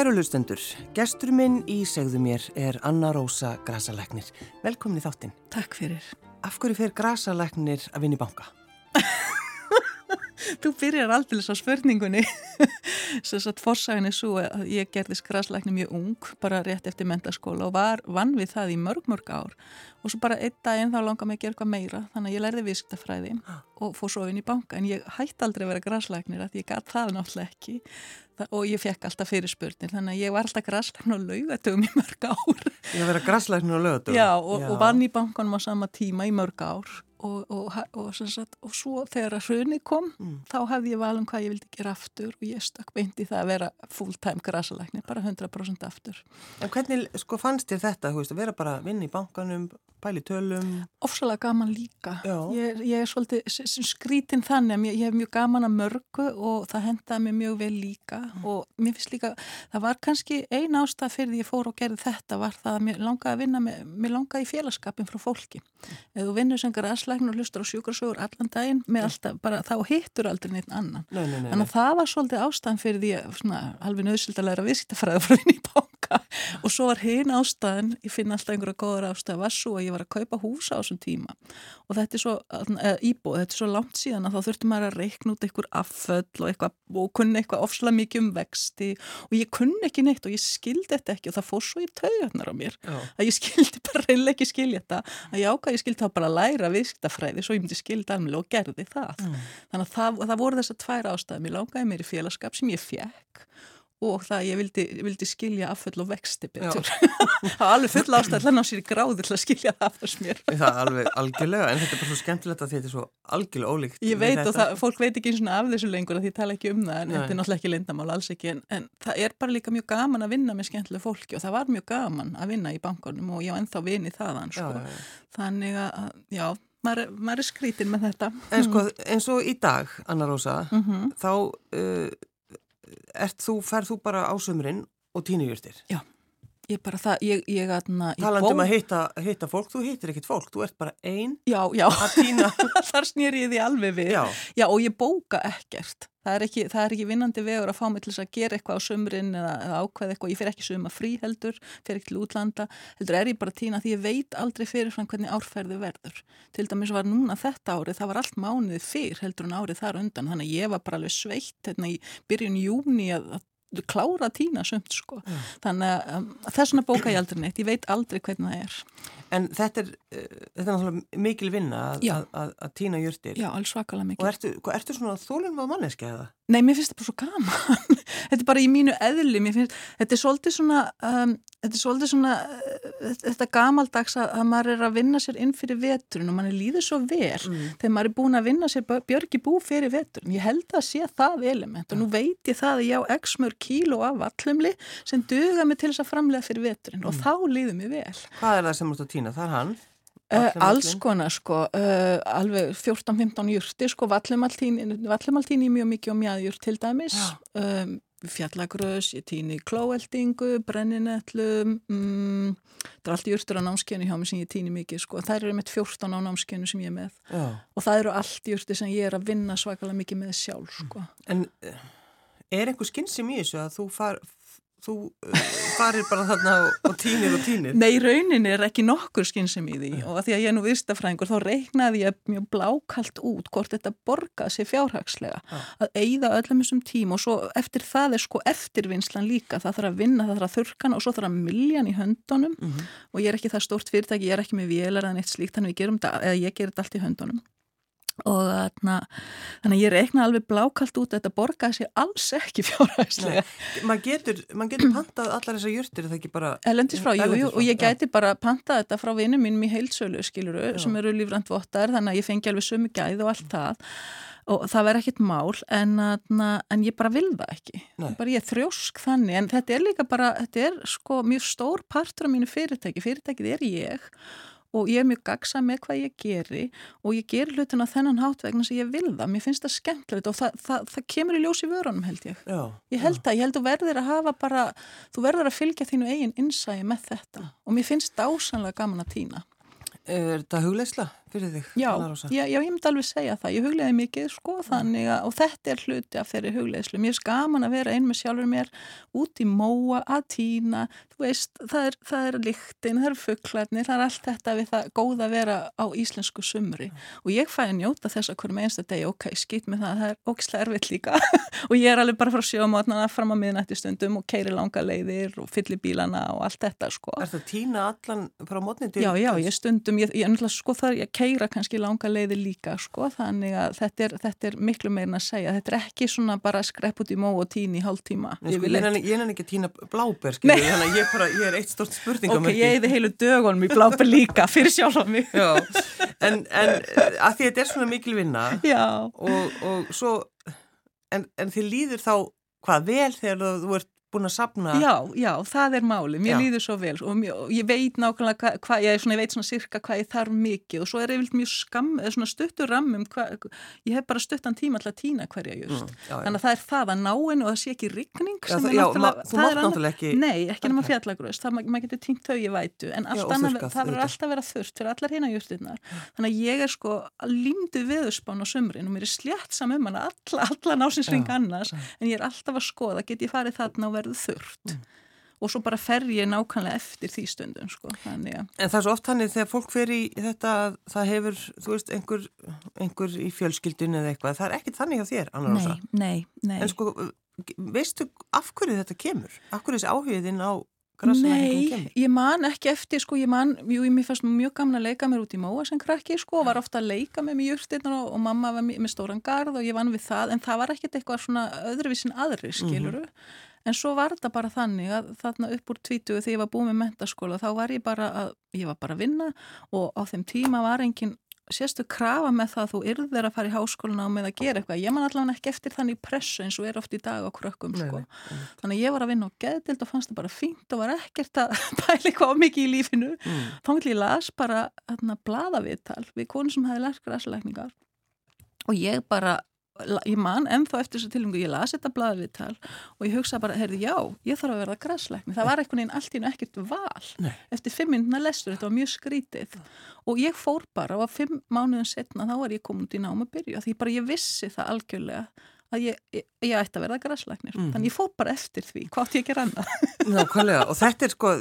Kæru lustendur, gestur minn í segðu mér er Anna Rósa Grasaleknir. Velkomin í þáttinn. Takk fyrir. Af hverju fer Grasaleknir að vinna í banka? Þú byrjar aldrei að spurningunni. Svo að fórsagin er svo að ég gerðist græsleikni mjög ung, bara rétt eftir mentaskóla og var vann við það í mörg, mörg ár. Og svo bara einn daginn þá langar mig að gera eitthvað meira, þannig að ég lærði viðskiptafræði og fór svo inn í banka. En ég hætti aldrei að vera græsleiknir, að ég gæti það náttúrulega ekki og ég fekk alltaf fyrirspurnir, þannig að ég var alltaf græsleiknir og laugatögum í mörg ár. Ég var að græsleiknir og laugatögum? Já, og, og vann í bankanum á sama tíma í mörg ár og, og, og, sagt, og svo þegar að hruni kom mm. þá hafði ég valum hvað ég vildi gera aftur og ég stakk beint í það að vera full time græsalækni, bara 100% aftur En hvernig sko fannst þér þetta veist, að vera bara að vinna í bankanum pæli tölum? Ofsalega gaman líka ég, ég er svolítið skrítinn þannig að ég hef mjög gaman að mörgu og það hendaði mér mjög vel líka mm. og mér finnst líka, það var kannski ein ástað fyrir því ég fór og gerði þetta var það að mér langaði að vinna með, mér langaði í félagskapin frá fólki mm. Græslæknir og hlustur á sjúkarsögur allan daginn með alltaf, bara þá hittur aldrei neitt annan. Nei, nei, nei, þannig að það var svolítið ástæðan fyrir því að svona, alveg nöðsild að læra viðsýttafræði frá henni í bánka og svo var hinn ástæðan, ég finn alltaf einhverja góðar ástæða, var svo að ég var að kaupa húsa á þessum tíma. Og þetta er svo eða, íbúð, þetta er svo langt síðan að þá þurftum maður að reikna út einhver afföll og, eitthvað, og kunni eitthvað ofsla mikið um vexti. Og ég kunni ekki neitt og ég skildi þetta ekki og það fór svo í taugarnar á mér Já. að ég skildi bara reynilega ekki skilja þetta. Að ég ákvað ég skildi þá bara að læra viðskiptafræði svo ég myndi skildi alveg og gerði það. Mm. þannig að það, það voru þessar tvær ástæðum ég langaði mér í félagskap sem ég fekk og það ég vildi, vildi skilja afföll og vexti betur það var alveg full ástæð að ná sér í gráði til að skilja það af þess mér það er alveg algjörlega, en þetta er bara svo skemmtilegt að þetta er svo algjörlega ólíkt ég veit og það, fólk veit ekki eins og af þessu lengur því ég tala ekki um það, en Nei. þetta er náttúrulega ekki lindamál alls ekki, en, en það er bara líka mjög gaman að vinna með skemmtilega fólki og það var mjög gaman að vinna í bankunum og ég var ennþá vinið þaðan sko. já, já. þannig að, já maður, maður er skrítin með þetta En sko, eins og í dag, Anna Rósa mm -hmm. þá uh, þú, ferð þú bara á sömurinn og týnijurtir? Já, ég bara það, ég, ég aðna... Talandum að hitta, hitta fólk, þú hittir ekkit fólk, þú ert bara einn að týna. Þar snýr ég því alveg við. Já. Já, og ég bóka ekkert. Það er, ekki, það er ekki vinnandi vegur að fá mig til þess að gera eitthvað á sömurinn eða, eða ákveða eitthvað. Ég fer ekki söma frí heldur, fer ekki til útlanda. Heldur er ég bara týna því ég veit aldrei fyrirfram hvernig árferði verður. Til dæmis var núna þetta árið, það var allt mánuðið fyrr heldur en árið þar undan. Þannig að ég var bara alveg sveitt hérna í byrjun júni að, að klára að týna sumt sko. Mm. Þannig að um, þessuna bóka ég aldrei neitt, ég veit aldrei hvernig það er. En þetta er, uh, þetta er náttúrulega mikil vinna að, að, að, að týna júrtir. Já, alls svakalega mikil. Og ertu, ertu svona þólum á manneski eða? Nei, mér finnst þetta bara svo gaman. þetta er bara í mínu eðli, finnst, þetta er svolítið svona, um, þetta er svolítið svona, uh, þetta gamaldags að maður er að vinna sér inn fyrir veturinn og mann er líðið svo vel mm. þegar maður er búin að vinna sér björgi bú fyrir veturinn. Ég held að sé það element og nú veit ég það að ég á x mörg kíló af vallumli sem duga mig til þess að framlega fyrir veturinn mm. og þá líður mér vel. Hvað er það sem múst að týna? Það er hann? Uh, alls konar sko, uh, alveg 14-15 júrti sko, vallumaltíni mjög mikið og mjög til dæmis, um, fjallagröðs, ég týni klóeldingu, brenninetlu, mm, það er allt júrtur á námskeinu hjá mig sem ég týni mikið sko, það eru með 14 á námskeinu sem ég er með. Já. og það eru allt júrti sem ég er að vinna svakalega mikið með sjálf sko. En eh, er einhver skynsum í þessu að þú far, þú uh, farir bara þarna og tínir og tínir? Nei, raunin er ekki nokkur skynsum í því og að því að ég er nú vistafræðingur þá reiknaði ég mjög blákalt út hvort þetta borgaði sér fjárhagslega ja. að eigða öllum þessum tím og svo eftir það er sko eftirvinnslan líka það þarf að vinna, það þarf að þurkana og svo þarf að miljan í höndunum mm -hmm. og ég er ekki það stort fyrirtæki, ég er ekki með vélar eða neitt slíkt þannig að ég gerir þetta allt í höndunum og þarna, þannig að ég reikna alveg blákalt út að þetta borgaði sér alls ekki fjárhæslega maður getur, getur pantað allar þessar júrtir það ekki bara Elendis frá, jú, jú, og ég gæti ja. bara pantað þetta frá vinnum mínum í heilsölu skiluru, Já. sem eru lífrandvottar þannig að ég fengi alveg sömu gæð og allt það. Og það verði ekkit mál en, en ég bara vil það ekki. Bara ég er þrjósk þannig en þetta er líka bara, þetta er sko mjög stór partur af mínu fyrirtæki, fyrirtækið er ég og ég er mjög gagsa með hvað ég geri og ég ger hlutin á þennan hátt vegna sem ég vil það, mér finnst það skemmtilegt og það, það, það kemur í ljós í vörunum held ég. Já, ég held það, ég held að þú verður að hafa bara þú verður að fylgja þínu eigin innsægi með þetta. Og mér finnst það ásanlega gaman að týna Er þetta hugleisla fyrir þig? Já, já, já, ég myndi alveg segja það. Ég hugleiði mikið, sko, þannig að, og þetta er hluti af þeirri hugleiðslu. Mér er skaman að vera einn með sjálfur mér út í móa, að týna, þú veist, það er, það er lyktin, það eru fugglarnir, það er allt þetta við það góða að vera á íslensku sumri. Og ég fæ að njóta þess að hverjum einsta degi, ok, skýt með það, það er ógislega erfitt líka. og ég er alveg bara frá sjómaðna fram að miðnætti stundum og keiri langa leiðir og fyllir bílana og allt þetta, sko. Er það týna allan frá mótni? Já, já, ég stundum, ég, ég, sko þar, ég keira kannski langa leiði líka, sko, þannig að þetta er, þetta er miklu meirin að segja. Þetta er ekki svona bara skrepp út í mó og tíni í hálf tíma. Nei, sko, ég er ekki að týna bláber, þannig að ég, bara, ég er eitt stort spurningum. Ok, ég heiði heilu dögunum í bláber líka fyrir sjálf á mig. Já, en, en að því þetta er svona mikil vinna og, og svo, en, en þið líður þá hvað vel þegar þú ert búin að sapna Já, já, það er máli, mér já. líður svo vel og, mjö, ég veit nákvæmlega hvað, hva, ég, ég veit svona sirka hvað ég þarf mikið og svo er vilt mjög skam, svona stuttur rammum ég hef bara stuttan tíma til að týna hverja just, mm, já, þannig að það er það að náinn og það sé ekki rigning já, það, ma Þú mátt náttúrulega ekki Nei, ekki nema fjallagröðs, það maður getur týnt þau ég vætu, en annað, það verður alltaf vera þurft fyrir allar hérna justinnar þannig að ég er sko límdu viðspán á sömrin og mér er slétt samum alla, alla násinsring annars. en ég er alltaf að skoða, get ég farið þarna og verður þurft mm. og svo bara fer ég nákvæmlega eftir því stundum sko. Þannig, ja. En það er svo oft hannig þegar fólk fer í þetta það hefur, þú veist, einhver, einhver í fjölskyldun eða eitthvað, það er ekkit þannig á þér, Anna Rósa. Nei, nei, nei. En sko, veistu af hverju þetta kemur? Af hverju þessi áhugðin á Nei, ég man ekki eftir sko, ég man, jú, ég fannst mjög gaman að leika mér út í móa sem krakki sko, og var ofta að leika með mjög júrstirna og, og mamma var með stóran gard og ég vann við það, en það var ekkert eitthvað svona öðruvísin aðri, skiluru mm -hmm. En svo var þetta bara þannig að þarna upp úr tvítugu þegar ég var búið með mentaskóla þá var ég bara að, ég var bara að vinna og á þeim tíma var engin sérstu krafa með það að þú yrðir að fara í háskóluna og með að gera eitthvað. Ég man allavega ekki eftir þannig pressu eins og er oft í dag á krökkum sko. Nei, nei. Þannig að ég var að vinna á geðdild og fannst það bara fínt og var ekkert að pæla eitthvað mikið í lífinu. Mm. Þá vil ég las bara hérna bladaviðtal við konu sem hefði lært græsleikningar og ég bara ég man ennþá eftir þessu tilhengu, ég las þetta blaðviðtal og ég hugsa bara, heyrðu, já, ég þarf að verða græsleikni, það var einhvern veginn allt í náttúrulega ekkert val, Nei. eftir fimm minna lestur, þetta var mjög skrítið. Og ég fór bara og fimm mánuðin setna þá var ég komin út í náma byrju, því bara ég vissi það algjörlega að ég, ég, ég ætti að verða græsleiknir mm. þannig ég fór bara eftir því, hvað átti ég ekki ranna Nákvæmlega, og þetta er sko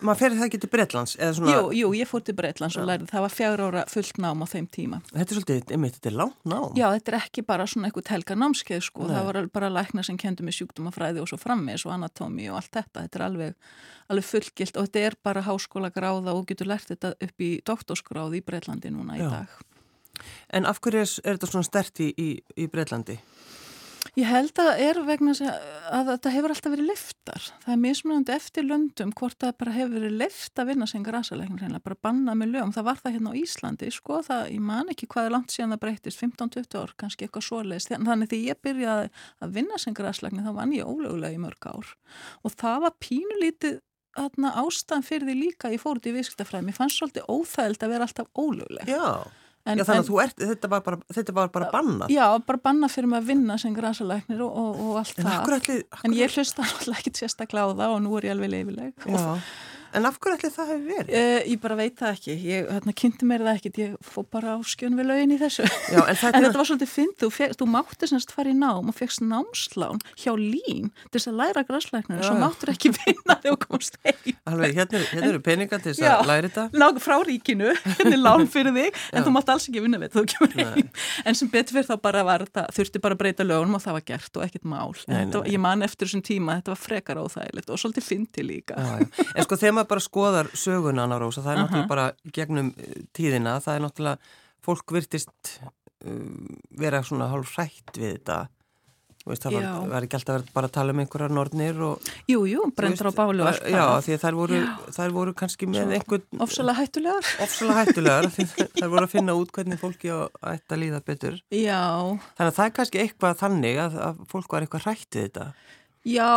maður fer það ekki til Breitlands svona... Jú, jú, ég fór til Breitlands ja. og lærði það var fjár ára fullt nám á þeim tíma Þetta er svolítið, einmitt, þetta er langt nám Já, þetta er ekki bara svona eitthvað telga námskeið sko, Nei. það var bara lækna sem kendi með sjúkdómafræði og svo frammeðs og anatómi og allt þetta, þetta er alveg, alveg fullgilt og þetta er bara háskóla gráða og getur lært þetta upp í doktorsgráði í Breitlandi núna í Já. dag En af hverju er, er þetta svona stert í, í, í Breitlandi? Ég held að það er vegna að þetta hefur alltaf verið liftar. Það er mismunandi eftir löndum hvort það bara hefur verið lift að vinna sem græsalegnir, bara bannað með lögum. Það var það hérna á Íslandi, sko, það, ég man ekki hvað er langt síðan það breytist, 15-20 ár, kannski eitthvað svoleiðist. Þannig því ég byrjaði að vinna sem græsalegnir, þá vann ég ólögulega í mörg ár. Og það var pínulítið ástæðan fyrir því líka ég fór út í viðskiptafræði. Mér fannst svolítið óþægild að vera alltaf ólöguleg. Já. En, já þannig að ert, þetta var bara, þetta var bara banna Já, bara banna fyrir mig að vinna sem græsalæknir og, og, og allt en það. allir. En ég hlusta alltaf ekki sérstaklega á það og nú er ég alveg leifileg Já En af hverju allir það hefur verið? Uh, ég bara veit það ekki, ég hérna, kynnti mér það ekkit, ég fó bara á skjön við lögin í þessu. Já, en, en þetta var svolítið fynd, þú, þú mátti semst fara í nám og fegst námslán hjá lín til þess að læra græsleiknir og svo máttur ekki vinna þegar þú komst heim. Alveg, hérna, hérna eru peningar til þess að læra þetta? Já, frá ríkinu, hérna er lán fyrir þig, en Já. þú mátt alls ekki vinna við þú kemur heim. En sem betur fyrir þá bara var þetta, þurfti bara að breyta lögunum og það var gert og ekkit mál. Nei, nei, nei. Ég man eftir þessum tíma, þetta var frekar óþægilegt og svolítið maður bara skoðar söguna Anna Rósa, það er uh -huh. náttúrulega bara gegnum eh, tíðina, það er náttúrulega fólk virtist um, vera svona hálf hrætt við þetta Veist, það var, var ekki alltaf bara að tala um einhverjar nornir og... Jú, jú, brendur á bálu og Já, því að þær voru, þær voru kannski með einhvern... Ofsalega hættulegar. Ofsalega hættulegar, því þær voru að finna út hvernig fólki á ætta líða betur. Já. Þannig að það er kannski eitthvað þannig að, að fólk var eitthvað hrættið þetta. Já,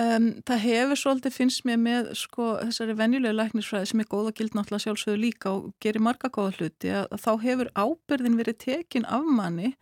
Um, það hefur svolítið finnst mér með sko, þessari venjulega læknisfræði sem er góð og gild náttúrulega sjálfsögðu líka og gerir marga góða hluti að, þá hefur ábyrðin verið tekin af manni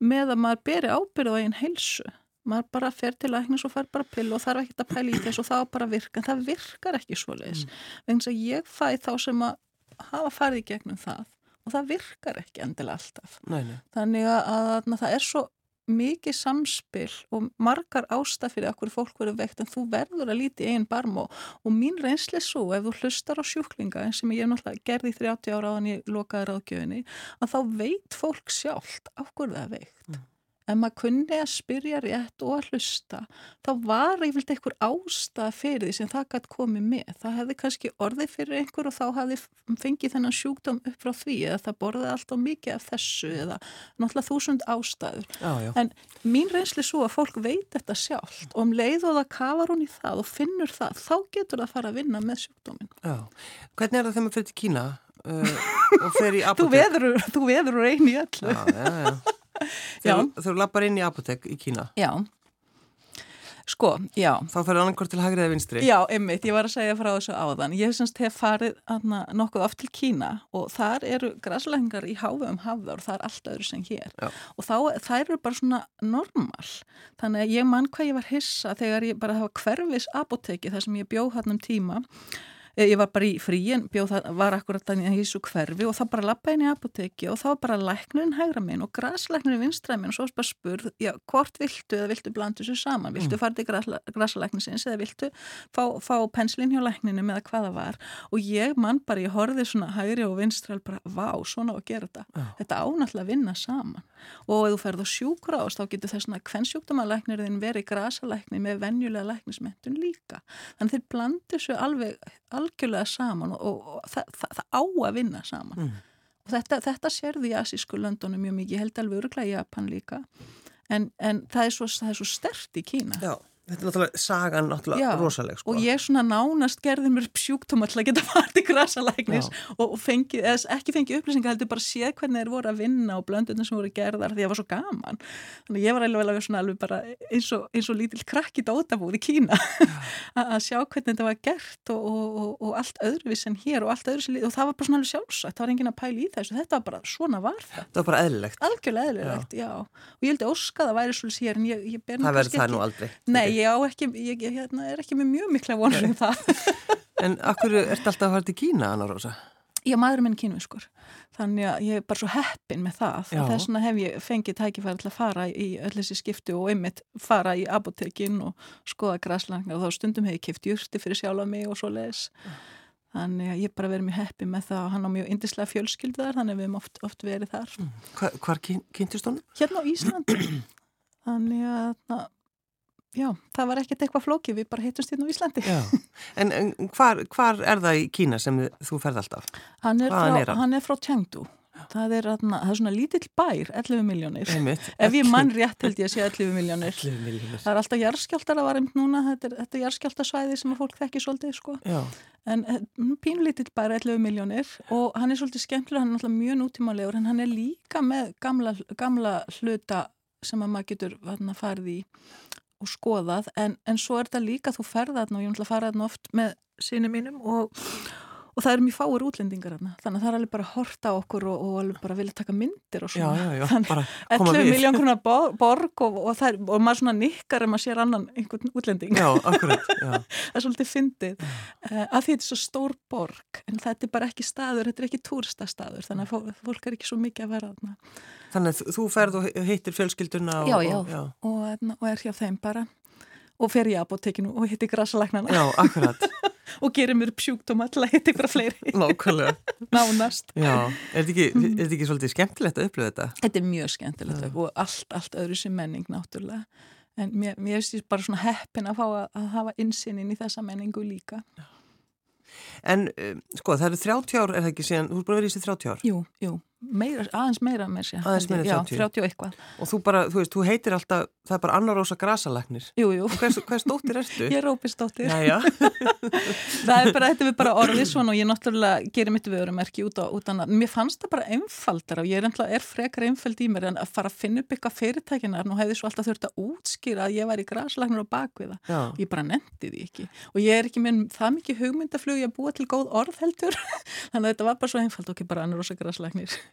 með að maður beri ábyrð á einn heilsu maður bara fer til læknis og fær bara pill og þarf ekki að pæla í þess og það bara virka en það virkar ekki svo leiðis mm. vegna að ég fæ þá sem að hafa farið í gegnum það og það virkar ekki endilega alltaf. Nei, nei. Þannig að, að, að það er svo mikið samspil og margar ástaf fyrir okkur fólk verður veikt en þú verður að líti einn barm og, og mín reynsli svo ef þú hlustar á sjúklinga eins sem ég náttúrulega gerði í 30 ára á hann í lokaði ráðgjöfinni að þá veit fólk sjálft okkur það veikt. Mm ef maður kunni að spyrja rétt og að hlusta þá var yfirlega einhver ástað fyrir því sem það gæti komið með það hefði kannski orðið fyrir einhver og þá hefði fengið þennan sjúkdóm upp frá því eða það borðið alltaf mikið af þessu eða náttúrulega þúsund ástæður já, já. en mín reynsli svo að fólk veit þetta sjálft og um leið og það kafar hún í það og finnur það, þá getur það að fara að vinna með sjúkdómin já. Hvernig er það þegar maður fyrir til Kína uh, og fer í apotek? Þú veður úr einu í öllu Já, já, já Þegar þú lappar inn í apotek í Kína Já Sko, já. Þá fyrir annarkort til hægrið eða vinstri. Já, einmitt, ég var að segja frá þessu áðan. Ég semst hef farið aðna, nokkuð oft til Kína og þar eru græslengar í hávegum hafðar og það er allt öðru sem hér. Já. Og þá, það eru bara svona normal. Þannig að ég mann hvað ég var hissa þegar ég bara hafa hverfis apoteki þar sem ég bjóð hann um tíma ég var bara í fríin, bjóð það var akkurat þannig í þessu hverfi og þá bara lappa inn í apoteki og þá bara læknurinn hægra minn og græslæknurinn vinstræð minn og svo bara spurð, já, hvort viltu eða viltu blanda þessu saman, viltu mm. fara til græslæknisins eða viltu fá, fá penslin hjá lækninu með að hvaða var? Og ég mann bara, ég horfið svona hægri og vinstræð bara, vá, svona að gera þetta. Já. þetta ánáttúrulega að vinna saman. Og ef þú ferð á sjúkrást þá getur þess að hvern sjúkdómalæknirinn verið græsalækni með venjulega læknismentun líka algjörlega saman og, og, og það, það, það á að vinna saman. Mm. og þetta, þetta sérði í asísku löndunum mjög mikið, ég held alveg öruglega í Japan líka. En, en það er svo, svo stert í Kína. Já Þetta er náttúrulega, sagan náttúrulega Já, rosaleg sko. Og ég svona nánast gerði mér sjúktum að geta farið í grasalæknis og, og fengi, ekki fengi upplýsingar heldur bara séð hvernig þeir voru að vinna og blöndunum sem voru gerðar því að það var svo gaman. Þannig ég var alveg, alveg, svona, alveg bara eins og, eins og lítill krakki dótabúð í Kína að sjá hvernig þetta var gert og, og allt öðruvis en hér og allt öðruvis og það var bara svona alveg sjálfsagt, það var engin að pæla í þessu, þetta var bara svona var það. Það var bara eðlilegt. Eðlilegt, já. já. Og ég held að óska það væri svolítið sér en ég, ég ber Ég ekki, ég, ég hérna, er ekki með mjög mikla vonur um það. en akkur ert alltaf að fara til Kína, Anna Rósa? Já, maður er minn kínviskur. Þannig að ég er bara svo heppin með það. Þess vegna hef ég fengið tækifæri til að fara í öll þessi skiptu og einmitt fara í apotekin og skoða græslangar og þá stundum hef ég kipt júrti fyrir sjálfa mig og svo leiðis. Þannig að ég bara verið mjög heppið með það og hann á mjög indislega fjölskyldu þar, þannig að við hefum oft, oft verið þar. Hva, hvar kynntist honum? Hérna á Íslandi. þannig að Já, það var ekkert eitthvað flókið, við bara heitumst hérna á Íslandi. En, en hvar, hvar er það í Kína sem þú ferð alltaf? Hann er, frá, er hann? hann er frá Chengdu. Það er, það er svona lítill bær, 11 miljónir. Ef ég mann rétt held ég að sé 11 miljónir. 11 miljónir. Það er alltaf járskjáltar að varum núna, þetta er, er járskjáltarsvæði sem að fólk þekki svolítið, sko. Já. En eh, pínlítill bær, 11 miljónir og hann er svolítið skemmtilega, hann er alltaf mjög nútímalegur, en hann er líka með gamla, gamla hluta sem að maður getur farið í og skoðað en, en svo er þetta líka þú ferðaðn og ég ætla að fara þarna oft með sínum mínum og, og það eru mjög fáir útlendingar þarna þannig að það er alveg bara að horta okkur og, og alveg bara vilja taka myndir og svona. Já, já, já, þannig 11 miljón konar borg og, og er, maður svona nikkar ef maður sér annan einhvern útlending. Já, akkurat Það er svolítið fyndið. Uh, að því þetta er svo stór borg en þetta er bara ekki staður, þetta er ekki túrstastaður þannig að fólk er ekki svo mikið að vera þarna. Þannig að þú ferð og hittir fjölskylduna og, já, já, og, já. Og, og er hjá þeim bara. Og fer ég að bóttekinu og hittir græsalagnana Já, akkurat og gerir mér pjúktum all að hitta ykkur fleiri. Nákvæmlega. Nánast. Já, er þetta ekki, er ekki svolítið skemmtilegt að upplifa þetta? Þetta er mjög skemmtilegt og allt, allt öðru sem menning náttúrulega. En mér, mér finnst bara svona heppin að fá að, að hafa insinin í þessa menningu líka. En um, sko það eru 30 ár, er það ekki síðan, þú er bara verið í þessi 30 ár? Jú, jú, meira, aðeins meira með sér. Aðeins meira 30? Já, 30 og eitthvað. Og þú bara, þú veist, þú heitir alltaf, það er bara Anna Rósa Grasalagnis. Jú, jú. Hvers, dóttir ertu? Ég er Rópisdóttir. Já, já. það er bara, þetta er bara orðið svona og ég náttúrulega gerir mitt vörumerki út á, út á, mér fannst það bara einfaldar og ég er er frekar einfald í mér en að fara að finna upp eitthvað fyrirtækinar og hefði svo alltaf þurft að útskýra að ég var í Grasalagnar og bakviða. Ég bara nefndi því ekki. Og ég er ekki með það mikið hugmyndaflug að búa til góð orð heldur þannig að þetta var bara svo einfald okkur bara annir rosa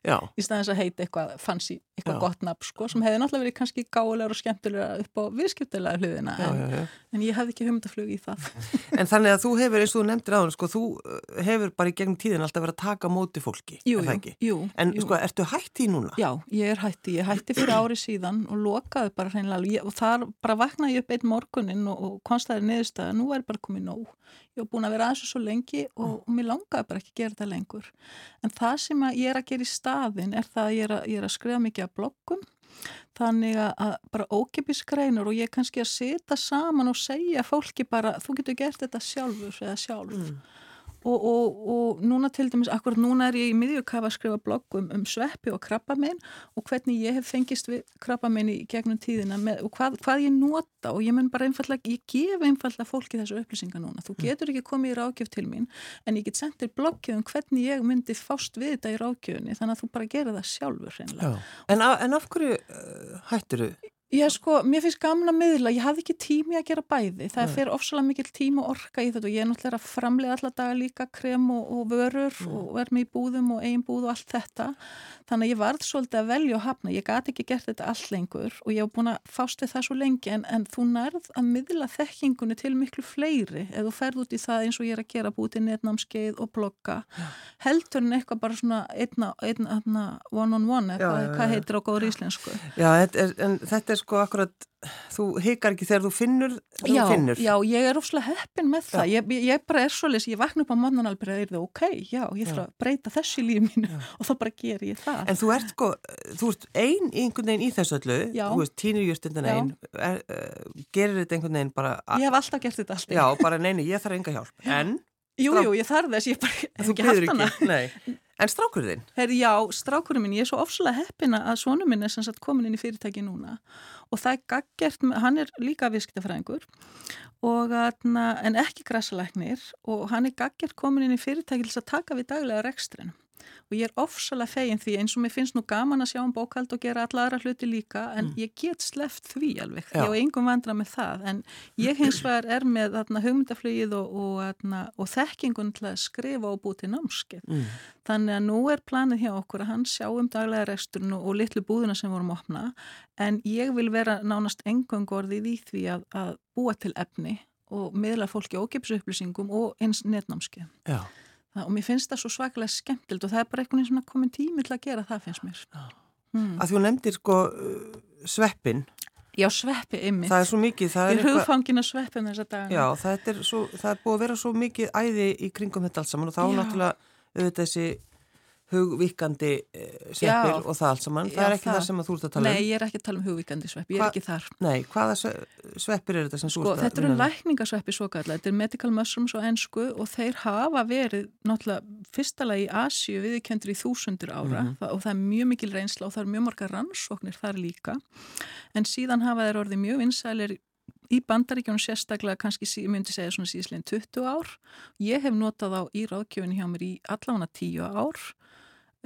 græsleiknir í staðins að heita eitthvað fancy, eitthvað Já. gott nafn sko sem hefði náttúrulega verið kannski gálegar og skemmt skemmtilega upp á viðskiptilega hluðina Já, en, já, já. en ég hafði ekki humdaflug í það. En þannig að þú hefur, eins og þú nefndir á hann, sko, þú uh, hefur bara í gegnum tíðin alltaf verið að taka móti fólki, Jú, er það ekki? jú, En jú. sko, ertu hætt í núna? Já, ég er hætti. Ég hætti fyrir ári síðan og lokaði bara hreinlega og þar bara vaknaði ég upp einn morgunin og, og konstaði niðurstaða, Ég var búin að vera aðeins og svo lengi og, og mér langaði bara ekki að gera þetta lengur. En það sem ég er að gera í staðin er það að ég er að, ég er að skrifa mikið af bloggum þannig að, bara ókipis greinur og ég er kannski að setja saman og segja fólki bara, þú getur gert þetta sjálfur eða sjálf og, og, og núna til dæmis, akkurat núna er ég í miðjukafa að skrifa blogg um, um sveppi og krabbamein og hvernig ég hef fengist við krabbamein í gegnum tíðina með, og hvað, hvað ég nota og ég mun bara einfallega, ég gef einfallega fólki þessu upplýsingar núna, þú getur ekki komið í rákjöf til mín en ég get sendir bloggið um hvernig ég myndi fást við þetta í rákjöfunni þannig að þú bara gerir það sjálfur reynilega. En, en af hverju uh, hættir þú? Já sko, mér finnst gamla miðla, ég hafði ekki tími að gera bæði, það Nei. fer ofsalega mikil tíma og orka í þetta og ég er náttúrulega að framlega alla daga líka krem og, og vörur og er með í búðum og eigin búð og allt þetta. Þannig að ég varð svolítið að velja og hafna. Ég gati ekki gert þetta allt lengur og ég hef búin að fást við það svo lengi. En, en þú nærð að miðla þekkingunni til miklu fleiri ef þú ferð út í það eins og ég er að gera búið til netnámskeið og blogga. Heldur en eitthvað bara svona einna, einna, einna one on one, eða já, hvað heitir á góður íslensku? Já, en þetta er sko akkurat, þú hikar ekki þegar þú finnur, þú já, finnur. já, ég er ofslega heppin með það. Ég, ég, bara er svolítið, ég vakna upp á mannan alveg að það ok, já, ég þarf að breyta þessu í lífi mínu og þá bara ger ég það. En þú ert sko, þú ert ein í einhvern veginn í þessu öllu, Já. þú veist, tínur jústundan Já. ein, er, uh, gerir þetta einhvern veginn bara, ég hef alltaf gert þetta alltaf. já, bara neini, ég þarf enga hjálp, en jú, strák- jú, ég þarf þess, ég bara ekki haft hana. nei, en strákur þinn, Herri, já, strákurinn minn, ég er svo ofslega heppina að svonu minn er sem sagt komin inn í fyrirtæki núna. Og það er gaggjert, með- hann er líka viðskiptafræðingur en ekki græsalæknir og hann er gaggjert komin inn í fyrirtæki til að taka við daglega rekstrin og ég er ofsalega fegin því eins og mér finnst nú gaman að sjá um bókald og gera alla aðra hluti líka en ég get sleft því alveg, Já. ég á engum vandra með það en ég hins vegar er með atna, hugmyndaflugið og, og, atna, og þekkingun til að skrifa og búið til námskeið mm. Þannig að nú er planið hjá okkur að hann sjá um daglega reksturinn og, og litlu búðuna sem vorum opna en ég vil vera nánast engangorðið í því að, að búa til efni og miðla fólki ógeps upplýsingum og eins netnámski. já, Það, og mér finnst það svo svakalega skemmtild og það er bara einhvern veginn svona komin tími til að gera það finnst mér. Mm. að þú nefndir sko uh, sveppin, Já, sveppi ymmið. það er svo mikið, það er hugfangin að sveppin þessa dagana. já, það er, svo, það er búið að vera svo mikið æði í kringum þetta allt saman og þá Já. náttúrulega auðvitað þessi hugvíkandi uh, sveppir og það allt saman, það Já, er ekki það. það sem þú ert að tala Nei, um. ég er ekki að tala um hugvíkandi sveppi, ég er ekki þar. Nei, hvaða sve- sveppir eru þetta sem þú Sko, ert að þetta eru vinna með? lækningasveppi svo kallar, þetta er medical mushrooms á ennsku og þeir hafa verið náttúrulega fyrstalega í Asíu viðkendur í þúsundur ára Mhm. það, og það er mjög mikil reynsla og það er mjög marga rannsóknir þar líka en síðan hafa þeir orðið mjög vinsælir í bandaríkjónu sérstaklega kannski, ég myndi segja svona síðslegin 20 ár. Ég hef notað á í ráðgjöfinni hjá mér í allavega 10 ár eh,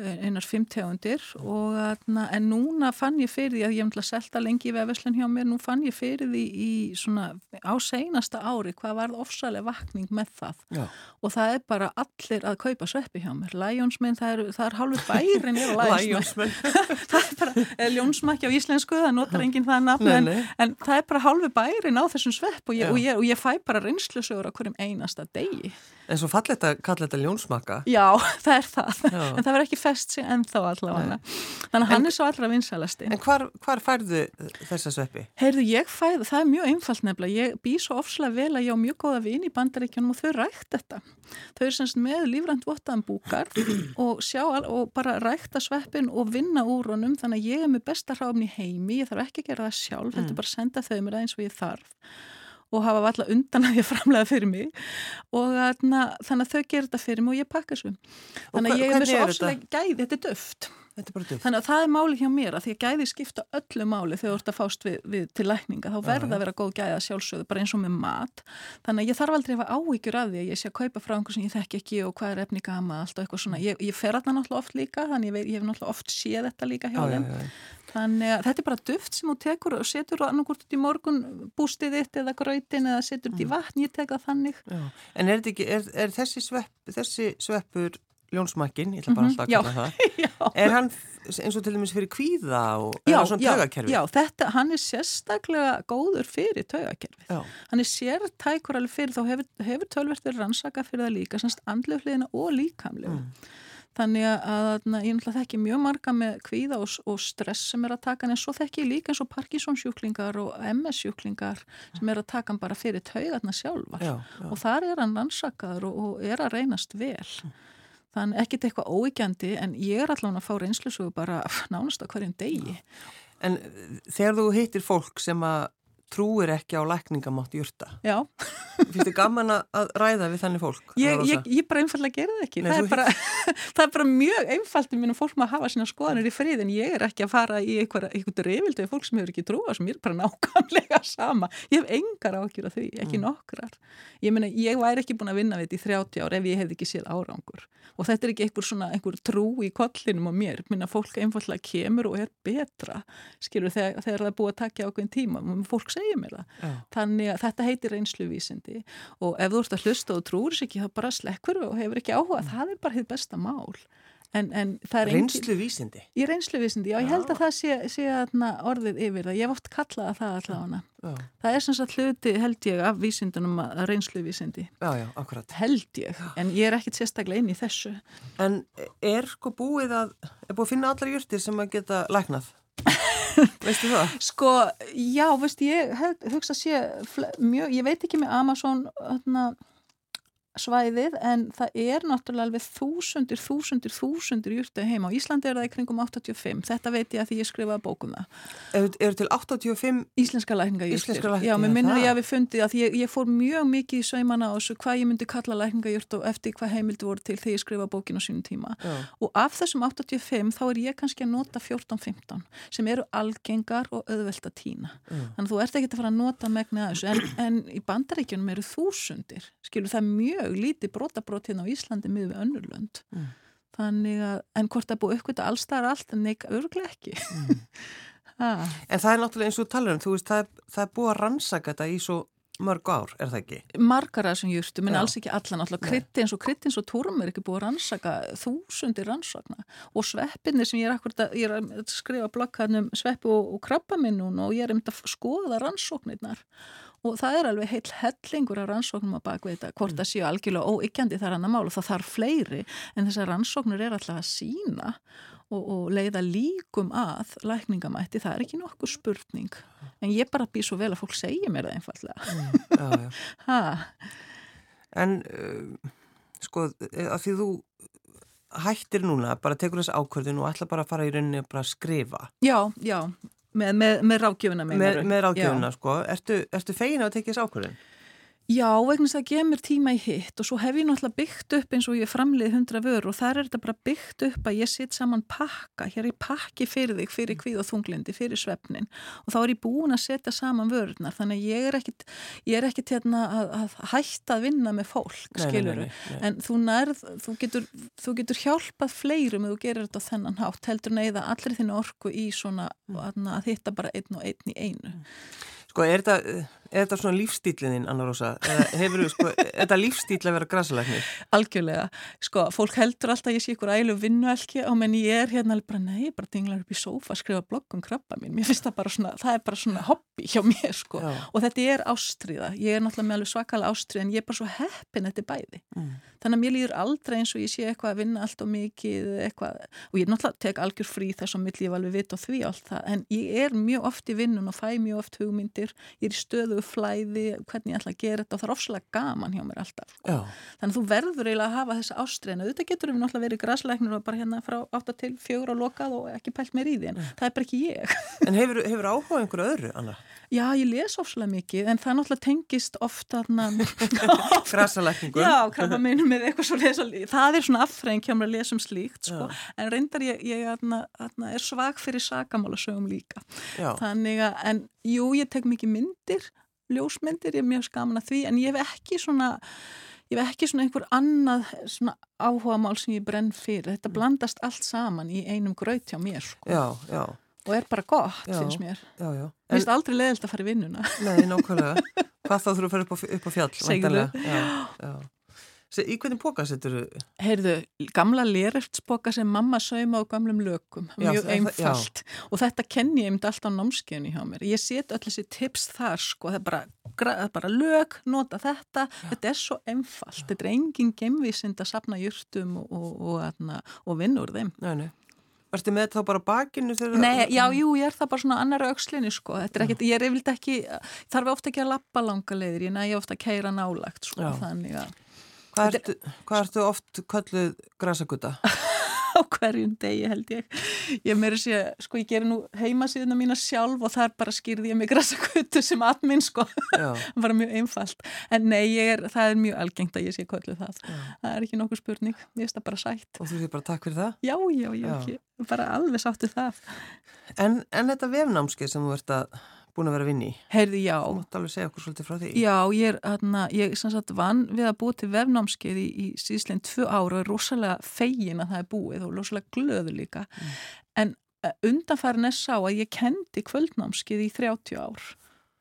einar fimm tegundir og atna, en núna fann ég fyrir því að ég hef náttúrulega selta lengi í vefveslun hjá mér, nú fann ég fyrir því í svona á seinasta ári hvað varð ofsalega vakning með það. Já. og það er bara allir að kaupa sveppi hjá mér, Lionsminn, það er, er hálfur bærin er á Lionsminn það er bara, eða ljónsmakki á íslensku, það notar enginn það nafn en, en það er bara hálfur bærin á þessum svepp og ég, og ég, og ég fæ bara reynslusögur á hverjum einasta degi En svo fallet að kalla þetta ljónsmakka. Já, það er það, Já. en það verður ekki fest sig ennþá allavega. Þannig að hann er svo allra vinsalasti. En hvar, hvar færðu þessa sveppi? Heyrðu, ég fæð, það er mjög einfalt nefnilega, ég bý svo ofslega vel að ég á mjög góða vini í bandaríkjunum og þau rækt þetta. Þau eru semst með lífrænt vottaðan búkar og sjá al- og bara rækta sveppin og vinna úr honum þannig að ég er með besta hráfni heimi, ég þarf ekki að gera það sjálf, þetta og hafa alltaf undan að ég framlega fyrir mig og þarna, þannig að þau gerir þetta fyrir mig og ég pakka svo. Þannig að ég er með svo ofslega gæði, þetta er döft. Þetta er bara duft. Þannig að það er máli hjá mér að því að gæði skipta öllu máli þegar þú ert að fást við, við til lækninga þá verða að vera góð gæða sjálfsögðu bara eins og með mat. Þannig að ég þarf aldrei að hafa áhyggjur af því að ég sé að kaupa frá einhver sem ég þekki ekki og hvað er efni gama allt og eitthvað svona. Ég, ég fer þarna náttúrulega oft líka þannig ég, veit- ég hef náttúrulega oft séð þetta líka hjá Já, já, þeim. Þannig að þetta er bara duft sem þú tekur og setur annarkort út í morgun bústið þitt eða gröytin eða setur út í vatn, ég tek það þannig. Já. En er, ekki, er, er þessi, svepp, þessi sveppur ljónsmakkin, ég ætla bara alltaf að kalla það er hann eins og til dæmis fyrir kvíða og já, er það svona taugakerfi? Já, þetta, hann er sérstaklega góður fyrir taugakerfi hann er sértækur alveg fyrir þá hefur, hefur tölvert verið rannsaka fyrir það líka, semst andlefliðina og líkamlega mm. Þannig að, að ég náttúrulega þekki mjög marga með kvíða og, og stress sem er að taka en svo þekki ég líka eins og Parkinson-sjúklingar og MS-sjúklingar sem er að taka bara fyrir taugarna sjálfa já, já. og þar er hann rannsakaður og, og er að reynast vel. Þannig ekkit eitthvað óíkjandi en ég er allavega að fá reynslusugu bara nánast á hverjum degi. En þegar þú hittir fólk sem að trúir ekki á lækningamátt júrta. Já. Fyrstu gaman að ræða við þannig fólk? Ég, ég, ég bara einfallega gerði það ekki. Nei, það, er bara, það er bara mjög einfalt í mínum fólk maður að hafa sína skoðanir í frið en ég er ekki að fara í eitthvað reyvildu fólk sem hefur ekki trúa sem ég er bara nákvæmlega sama. Ég hef engar ákjör af því, ekki mm. nokkrar. Ég meina, ég væri ekki búin að vinna við þetta í 30 ár ef ég hef ekki séð árangur. Og þetta er ekki einhver svona, einhver trú í kollinum á mér. Minna fólk einfallega kemur og er betra, skilur, þegar, þegar það er búið að takja ákveðin tíma. Fólk segir mér það. Já. Þannig að þetta heitir reynsluvísindi og ef þú ert að hlusta og trúur sér ekki þá bara slekkur og hefur ekki áhuga. Mm. Það er bara hitt besta mál. En, en reynsluvísindi? Í reynsluvísindi, já, já ég held að það sé, sé orðið yfir það. Ég hef oft kallaða það allavega. Það er sem sagt hluti held ég af vísindunum að reynsluvísindi. Já, já, akkurat. Held ég, en ég er ekkit sérstaklega inn í þessu. En er sko búið að, er búið að finna allar júrtir sem að geta læknað? veistu það? Sko, já, veist ég hugsa að sé mjög, ég veit ekki með Amazon hérna svæðið en það er náttúrulega alveg þúsundir, þúsundir, þúsundir júrtu heima. Á Íslandi er það í kringum 85. Þetta veit ég að því ég skrifaði bókum það. Er, til 85? Íslenska lækningajúrtur. Já, mér minnir ég að við fundið að ég, ég fór mjög mikið í saumana á þessu hvað ég myndi kalla lækningajúrt og eftir hvað heimildi voru til þegar ég skrifaði bókin á sínum tíma. Já. Og af þessum 85 þá er ég kannski að nota 14-15 sem eru algengar og auðvelt að týna. Þannig að þú ert ekki að fara að mjög lítið brotabrót hérna á Íslandi miður við önnurlönd mm. þannig að, en hvort það búið aukvita allstar allt? En neika örglega ekki. Mm. En það er náttúrulega eins og talar um, þú veist, það er, það er búið að rannsaka þetta í svo mörg ár, er það ekki? Margar að þessum júrtum, en alls ekki allan alltaf kryttins og kryttins og túrum er ekki búið að rannsaka þúsundir rannsakna og sveppinni sem ég er akkurat að, er að skrifa blokkaðnum sveppi og, og krabba minnun og ég er um að skoða rannsóknirnar og það er alveg heil hellingur af rannsóknum að baka þetta, hvort það séu algjörlega óyggjandi þar annar mál og það þarf fleiri. En þessar rannsóknur er alltaf að sína og, og leiða líkum að lækningamætti, það er ekki nokkuð spurning. En ég bara býð svo vel að fólk segja mér það einfallega mm, já, já. En uh, sko að því þú hættir núna, bara tekur þessu ákvörðin og ætla bara að fara í rauninni að skrifa. Já, já Með, með, með rákjöfuna með, með rákjöfuna sko. Ertu, ertu fegin að tekja þessu ákvörðin? Já, vegna þess að það gemur tíma í hitt og svo hef ég náttúrulega byggt upp eins og ég framlið hundra vörur og þar er þetta bara byggt upp að ég sitt saman pakka, hér er pakki fyrir þig, fyrir kvíð og þunglindi, fyrir svefnin og þá er ég búin að setja saman vörurnar þannig að ég er ekkit, ég er ekkit hérna að, að hætta að vinna með fólk, skiluru, en þú nærð, þú getur, þú getur hjálpað fleirum ef þú gerir þetta á þennan hátt, heldur neyða allir þínu orku í svona mm. að hitta bara einn og einn í einu. Sko, er þetta er þetta svona lífstílininn, Anna Rosa? Hefur sko, þetta lífstíl að vera græsalæknir? Algjörlega. Sko, fólk heldur alltaf að ég sé ykkur ælu vinnuelki og menn ég er hérna alveg bara, nei, ég bara dinglar upp í sófa að skrifa blogg um krabba mín. Mér finnst það bara svona, það er bara svona hobby hjá mér, sko. Já. Og þetta er ástriða. Ég er náttúrulega með alveg svakalega ástriða en ég er bara svo heppin þetta bæði. Mm. Þannig að mér líður aldrei eins og ég sé eitthvað að vinna allt og mikið eitthvað og ég náttúrulega tek algjör frí þess að mitt líf alveg vit og því allt það en ég er mjög oft í vinnun og fæ mjög oft hugmyndir, ég er í stöðu flæði, hvernig ég ætla að gera þetta og það er ofslega gaman hjá mér alltaf Já. þannig að þú verður eiginlega að hafa þessa ástreina þetta getur við náttúrulega verið græsleiknir og bara hérna frá 8 til 4 á lokað og ekki pælt mér í því en mm. það er bara ekki ég En hefur, hefur áhuga einhverju öðru, Anna? Já, ég les ofslega mikið en það náttúrulega tengist ofta Græsalækningu Já, krabba meinum með eitthvað svo lesa það er svona affræðing hjá mér að lesa um slíkt sko. en reyndar ég, ég atna, atna, er svag fyrir sagamálasögum líka Já. þannig að, en jú, ég tek mikið myndir ljósmyndir, ég er mjög skaman að því en ég hef ekki svona ég hef ekki svona einhver annað svona áhuga mál sem ég brenn fyrir. Þetta mm. blandast allt saman í einum graut hjá mér sko. já, já. og er bara gott, já, finnst mér. Mér finnst aldrei leðilt að fara í vinnuna. Nei, nákvæmlega. Hvað þá þurfum að fara upp á, upp á fjall Seglu Í hvernig póka setur þú? Heyrðu, gamla léreftsboka sem mamma sauma á gamlum lökum, mjög einfalt og þetta kenn ég um alltaf á námskeiðinu hjá mér. Ég set öll þessi tips þar sko, það er bara, bara lög, nota þetta, já. þetta er svo einfalt, þetta er engin gemvísind að sapna júrtum og, og, og, og vinnur þeim. Nei, nei. Vartu með þá bara bakinu? Nei, já, jú, ég er það bara svona annar aukslinni sko, þetta er ekkert, ég er yfirlega ekki, þarf ofta ekki að lappa langa leiðir, ég næði ofta að keira nálagt sko, já. þannig að Hvað ertu, hvað ertu oft kölluð græsagutta? á hverjum degi held ég. Ég meiri sé, sko ég gerir nú heimasíðuna mína sjálf og þar bara skýrði ég mig græsaguttu sem admin sko. bara mjög einfalt. En nei, er, það er mjög algengt að ég sé kölluð það. Já. Það er ekki nokkuð spurning. Ég veist það bara sætt. Og þú sé bara takk fyrir það? Já, já, já, já. Ekki. bara alveg sáttu það. En, en þetta vefnámskið sem þú ert að búin að vera að vinni í. Heyrði, já. Þú mátt alveg segja okkur svolítið frá því. Já, ég er, hérna, ég er sannsagt vann við að búið til vefnámskeið í, í síðsleginn tvö ára og er rosalega fegin að það er búið og rosalega glöðu líka. Mm. En uh, undanfærin er sá að ég kendi kvöldnámskeið í 30 ár,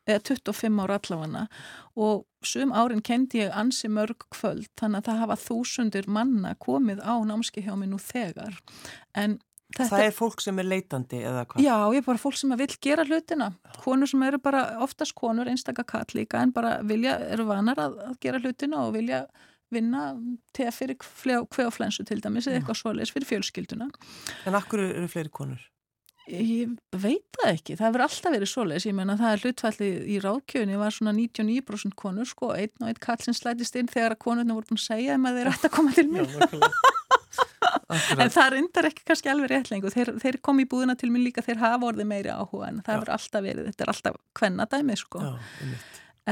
eða 25 ár allavega og sum árin kendi ég ansi mörg kvöld þannig að það hafa þúsundir manna komið á námskeið hjá mig nú þegar. En Þetta, það er fólk sem er leitandi eða hvað? Já, ég er bara fólk sem vil gera hlutina. Konur sem eru bara, oftast konur, einstakar kall líka, en bara vilja, eru vanar að, að gera hlutina og vilja vinna til að fyrir kveoflensu til dæmis eða eitthvað svoleiðis fyrir fjölskylduna. En akkur eru fleiri konur? Ég veit það ekki, það hefur alltaf verið svoleiðis, ég menna það er hlutfallið í ráðkjöðunni var svona 99% konur sko, einn og einn kall sem slætist inn þegar að konurna voru búin að segja um að þeir ætti að koma til mér. Já, en það reyndar ekki kannski alveg rétt lengur. Þeir, þeir kom í búðina til mér líka þeir hafa orðið meiri áhuga en það hefur alltaf verið. Þetta er alltaf hvennadæmi sko. Já,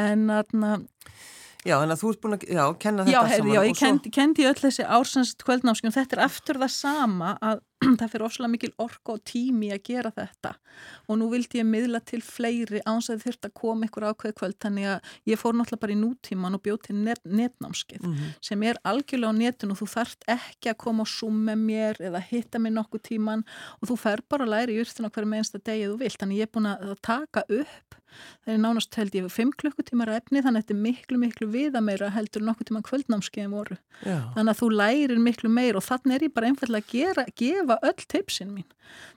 en aðna Já, en að þú ert búin að já, kenna þetta já, heyr, saman Já, ég kendi, svo... kendi öll þessi ársans kvöldnámskjum þetta er aftur það sama að það fyrir ofslega mikil orka og tími að gera þetta. Og nú vildi ég miðla til fleiri áns að þurft að koma ykkur ákveð kvöld. Þannig að ég fór náttúrulega bara í nútíman og bjóð til net, netnámskið mm -hmm. sem er algjörlega á netun og þú þarft ekki að koma og summa mér eða hitta mér nokkuð tíman og þú fer bara að læra í urþuna hverju meðansta degi þú vilt. Þannig ég er búin að taka upp það er nánast held ég 5 klukkutímar efni þannig að þetta er miklu miklu viða meira heldur nokkuð tíma kvöldnámskeiðum voru Já. þannig að þú lærir miklu meir og þannig er ég bara einfallega að gera, gefa gefa öll tipsin mín.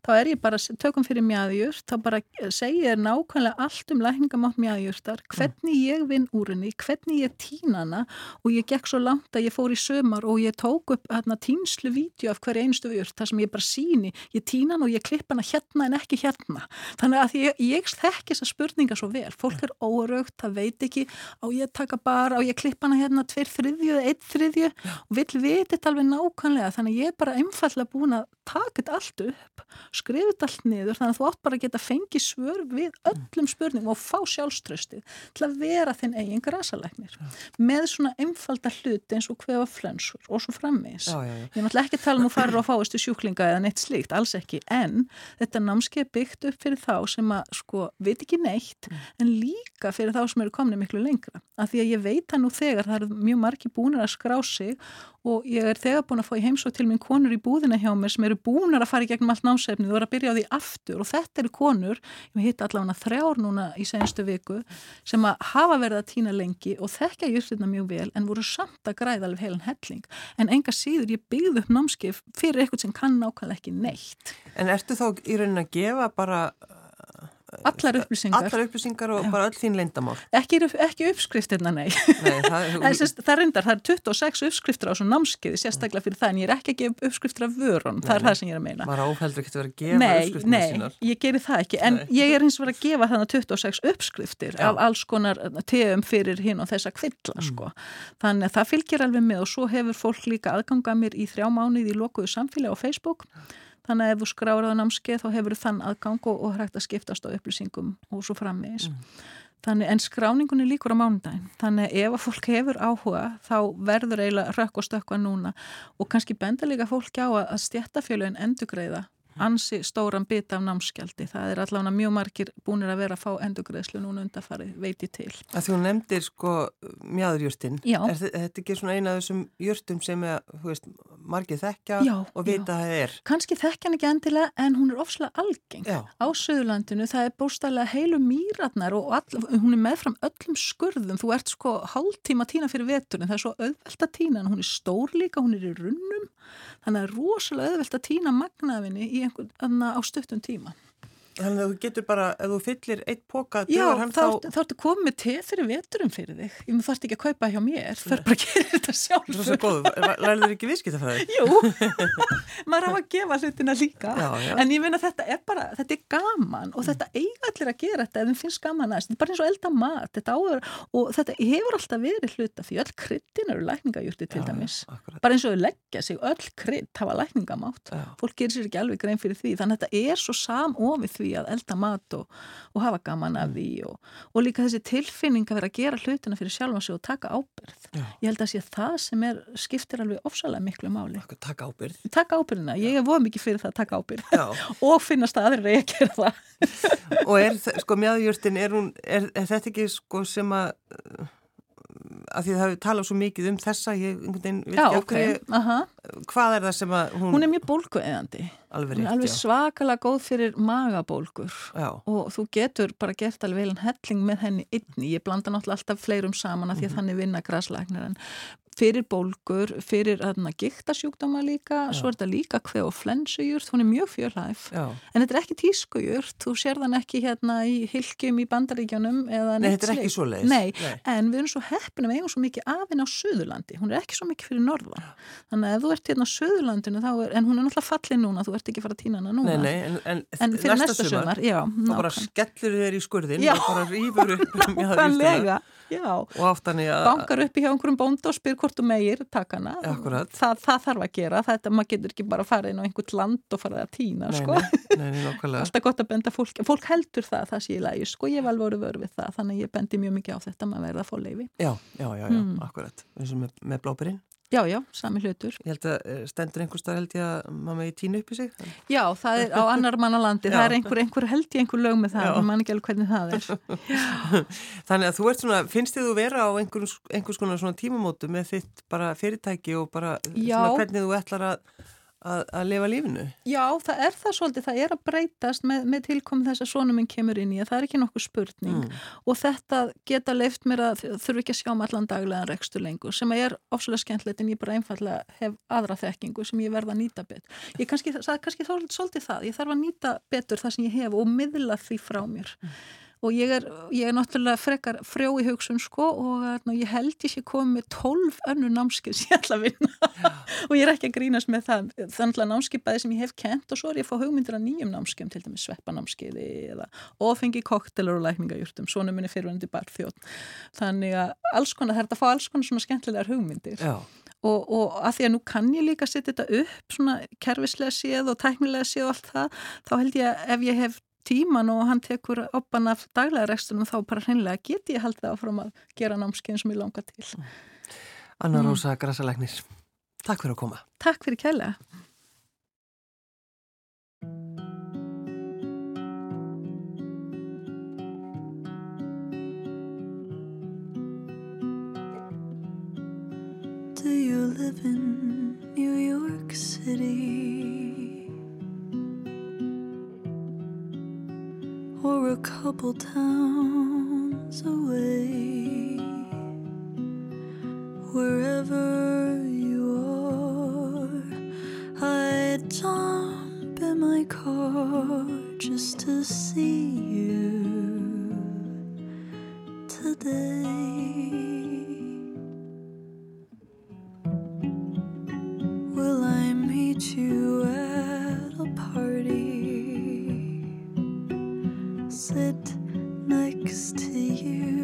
Þá er ég bara, tökum fyrir mjæðjurt, þá bara segja þér nákvæmlega allt um lækningamátt mjæðjurtar, hvernig ég vinn úr henni, hvernig ég týna hana og ég gekk svo langt að ég fór í sömar og ég tók upp hérna týnslu vídeo af hverju einstu vjurt, þar sem ég bara síni, ég týna hana og ég klipp hana hérna en ekki hérna. Þannig að ég, ég þekk þessa spurninga svo vel. Fólk er óraugt, það veit ekki á ég taka bara, á ég klipp hana hérna tveir þriðju þriðju og vill viti þetta alveg nákvæmlega. Þannig að ég er bara einfallega búin að taka þetta allt upp, skrifa þetta allt niður þannig að þú átt bara að geta fengið svör við öllum spurningum og fá sjálfströstið til að vera þinn eigin græsalegnir ja. með svona einfalda hluti eins og hvefa flensur og svo frammeins. Já, já, já. Ég náttúrulega ekki tala um að fara og fáist í sjúklinga eða neitt slíkt, alls ekki, en þetta námskeið byggt upp fyrir þá sem að sko veit ekki neitt mm. en líka fyrir þá sem eru komnið miklu lengra. Af því að ég veit að nú þegar það eru mjög margi búinir að skrá sig og ég er þegar búin að fá í heimsótt til minn konur í búðina hjá mér sem eru búinar að fara í gegnum allt námsefni þú eru að byrja á því aftur og þetta eru konur ég hitt allavega þrjár núna í senstu viku sem að hafa verið að týna lengi og þekkja júrstina mjög vel en voru samt að græða alveg heilan helling. En enga síður ég byggði upp námskif fyrir eitthvað sem kann nákvæmlega ekki neitt. En ertu þá í raunin að gefa bara Allar upplýsingar. Allar upplýsingar og Já. bara öll þín leindamál. Ekki, ekki uppskriftirna, nei. nei það, það, sérst, það reyndar, það er 26 uppskriftir á svo námskeiði, sérstaklega fyrir það, en ég er ekki að gefa uppskriftir af vörun, það er það sem ég er að meina. Var áfældur ekki að vera að gefa nei, uppskriftirna nei, sínar? Nei, ég gerir það ekki, en nei. ég er eins og verið að gefa þannig 26 uppskriftir Já. af alls konar tegum fyrir hinn og þessa kvilla, mm. sko. Þannig að það fylgir alveg með og svo hefur fólk líka aðganga mér í þrjá mánuði í lokuðu samfélagi á Facebook þannig að ef þú skráður á námskeið þá hefur þann aðgang og, og hægt að skiptast á upplýsingum og svo framvegis. Mm. þannig en skráningunni líkur á mánudagin þannig að ef að fólk hefur áhuga þá verður eiginlega rökk og stökka núna. Og kannski benda líka fólk á að stjættafélagin endugreiða ansi stóran bit af námskjaldi. Það er allavega mjög margir búinir að vera að fá endugreðslu núna undarfari, veit ég til. Að þú nefndir sko mjáðurjúrtin. Já. Er þetta ekki svona eina af þessum júrtum sem er, þú veist, margir þekkja Já, og vita að það er? Kanski þekkja hann ekki endilega en hún er ofslega algeng. Já. Á Suðurlandinu það er bóstæðlega heilu mýratnar og all, hún er meðfram öllum skurðum. Þú ert sko hálftíma tína fyrir veturinn. Það er svo auðvelt að tína hún er stór líka, hún er í runnum. Þannig að er einhvern, á stuttum tíma. Þannig að þú getur bara, ef þú fyllir eitt póka, Já, þá, þá... þá ertu komið með te fyrir veturum fyrir þig. Ég mun þarft ekki að kaupa hjá mér, þarf bara að gera þetta sjálf. Svo svo góð, lærður ekki viðskiptafræði? Jú, maður á að gefa hlutina líka. Já, já. en ég meina þetta er bara, þetta er gaman og þetta eiga allir að gera þetta ef þeim finnst gaman aðeins, þetta er bara eins og elda mat. Þetta áður, og þetta hefur alltaf verið hluta því. Öll kryddin eru lækningajurti til dæmis, bara eins því að elda mat og, og hafa gaman af því og, og líka þessi tilfinning að vera að gera hlutina fyrir sjálfa sig og taka ábyrð Já. ég held að sé það sem er, skiptir alveg ofsalega miklu máli. Takk ábyrð. taka ábyrðina, ég er voð mikið fyrir það að taka ábyrð og finnast að aðrir er að gera það. Og er, sko, mjáðurjúrtin, er, er, er þetta ekki, sko, sem að, að því það hefur talað svo mikið um þessa, ég veginn, veit Já, ekki af ok, hverju, aha. hvað er það sem að hún, Hún er mjög bólgueðandi alveg Hún rétt, alveg svakalega góð fyrir magabólgur. Já, og þú getur bara gert alveg heilan helling með henni inni. Ég blanda náttúrulega alltaf fleirum saman að því að þannig vinna græslæknar en fyrir bólgur, fyrir þarna giktasjúkdóma líka, svo er þetta líka hveð og flensujurt, hún er mjög fjörlæf já. en þetta er ekki tískujurt, þú sér þann ekki hérna í hilkjum í bandaríkjónum eða Nei, neitt þetta er ekki slíkt. svoleiðis. Nei, Nei. en við erum svo heppin að við eigum svo mikið afinn á Suðurlandi, hún er ekki svo mikið fyrir norðan þannig að ef þú ert hérna á Suðurlandinu er, en hún er náttúrulega fallin núna, þú ert ekki að fara að týna hana núna Nei, nei, en, en, en fyrir næsta sumar, já, skurðin Já. hvort þú megir taka hana, Akkúrat. það, það þarf að gera. Þetta, maður getur ekki bara að fara inn á einhvert land og fara að týna, sko. alltaf gott að benda fólk, fólk heldur það það sé í lagi, sko, ég alveg voru vör við það þannig ég bendi mjög mikið á þetta, maður verða að fá leifi Já, já, já, já, Mm. akkurat. Eins og með, með blábyrinn já, já, sami hlutur. Ég held að eh, stendur einhver stað held ég að maður megi tína upp í sig? Já, það er á annar manna landi, Já. það er einhver, einhver held ég einhver lög með það, Já. ég man ekki alveg hvernig það er. Þannig að þú ert svona, finnst þið þú vera á einhvers, konar svona tímamótu með þitt bara fyrirtæki og bara svona hvernig þú ætlar að, að, að lifa lífinu Já, það er það svolítið, það er að breytast með, með tilkom þess að svona minn kemur inn í að það er ekki nokkuð spurning Mm. og þetta geta leift mér að þurfa ekki að sjá um allan daglegan rekstur lengur sem er ofslega skemmtilegt en ég bara einfallega hef aðra þekkingu sem ég verða að nýta betur. Ég kannski, það er kannski svolítið það, ég þarf að nýta betur það sem ég hef og miðla því frá mér. Og ég er, ég er náttúrulega frekar frjó í hugsun sko og hérna, ég held ég sé komið með 12 önnu námskið sem ég ætla að vinna. Og ég er ekki að grínast með það. Þannig að námskeipaði sem ég hef kent og svo er ég að fá hugmyndir að nýjum námskeum til dæmis sveppanámskeiði eða ofengi koktelur og lækningajurtum. Svona minni fyrirvændi barþjótt þannig að alls konar, það er að fá alls konar svona skemmtilegar hugmyndir. Já, og, og að því að nú kann ég líka setja þetta upp svona kerfislega séð og tæknilega séð og allt það, þá held ég að ef ég hef tíman og hann tekur oppan af daglega rekstunum þá bara hreinlega get ég haldið áfram að gera námskeið sem ég langar til. Anna Mm. Rósa Grassalegnir Takk fyrir að koma Takk fyrir kælega. Do you live in New York City? Or a couple towns away? Wherever you are, I'd jump in my car just to see you today. Sit next to you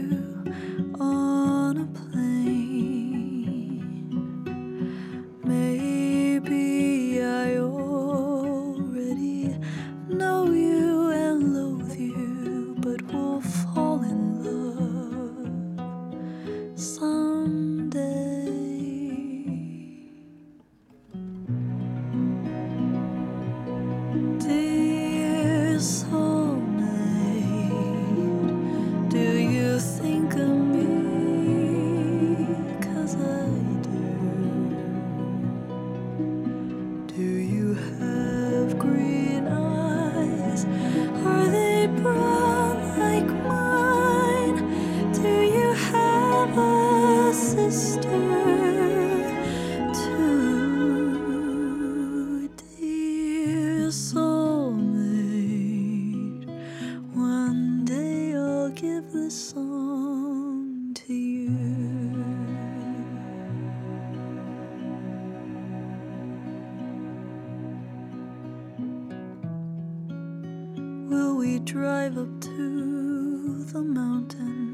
will we drive up to the mountain?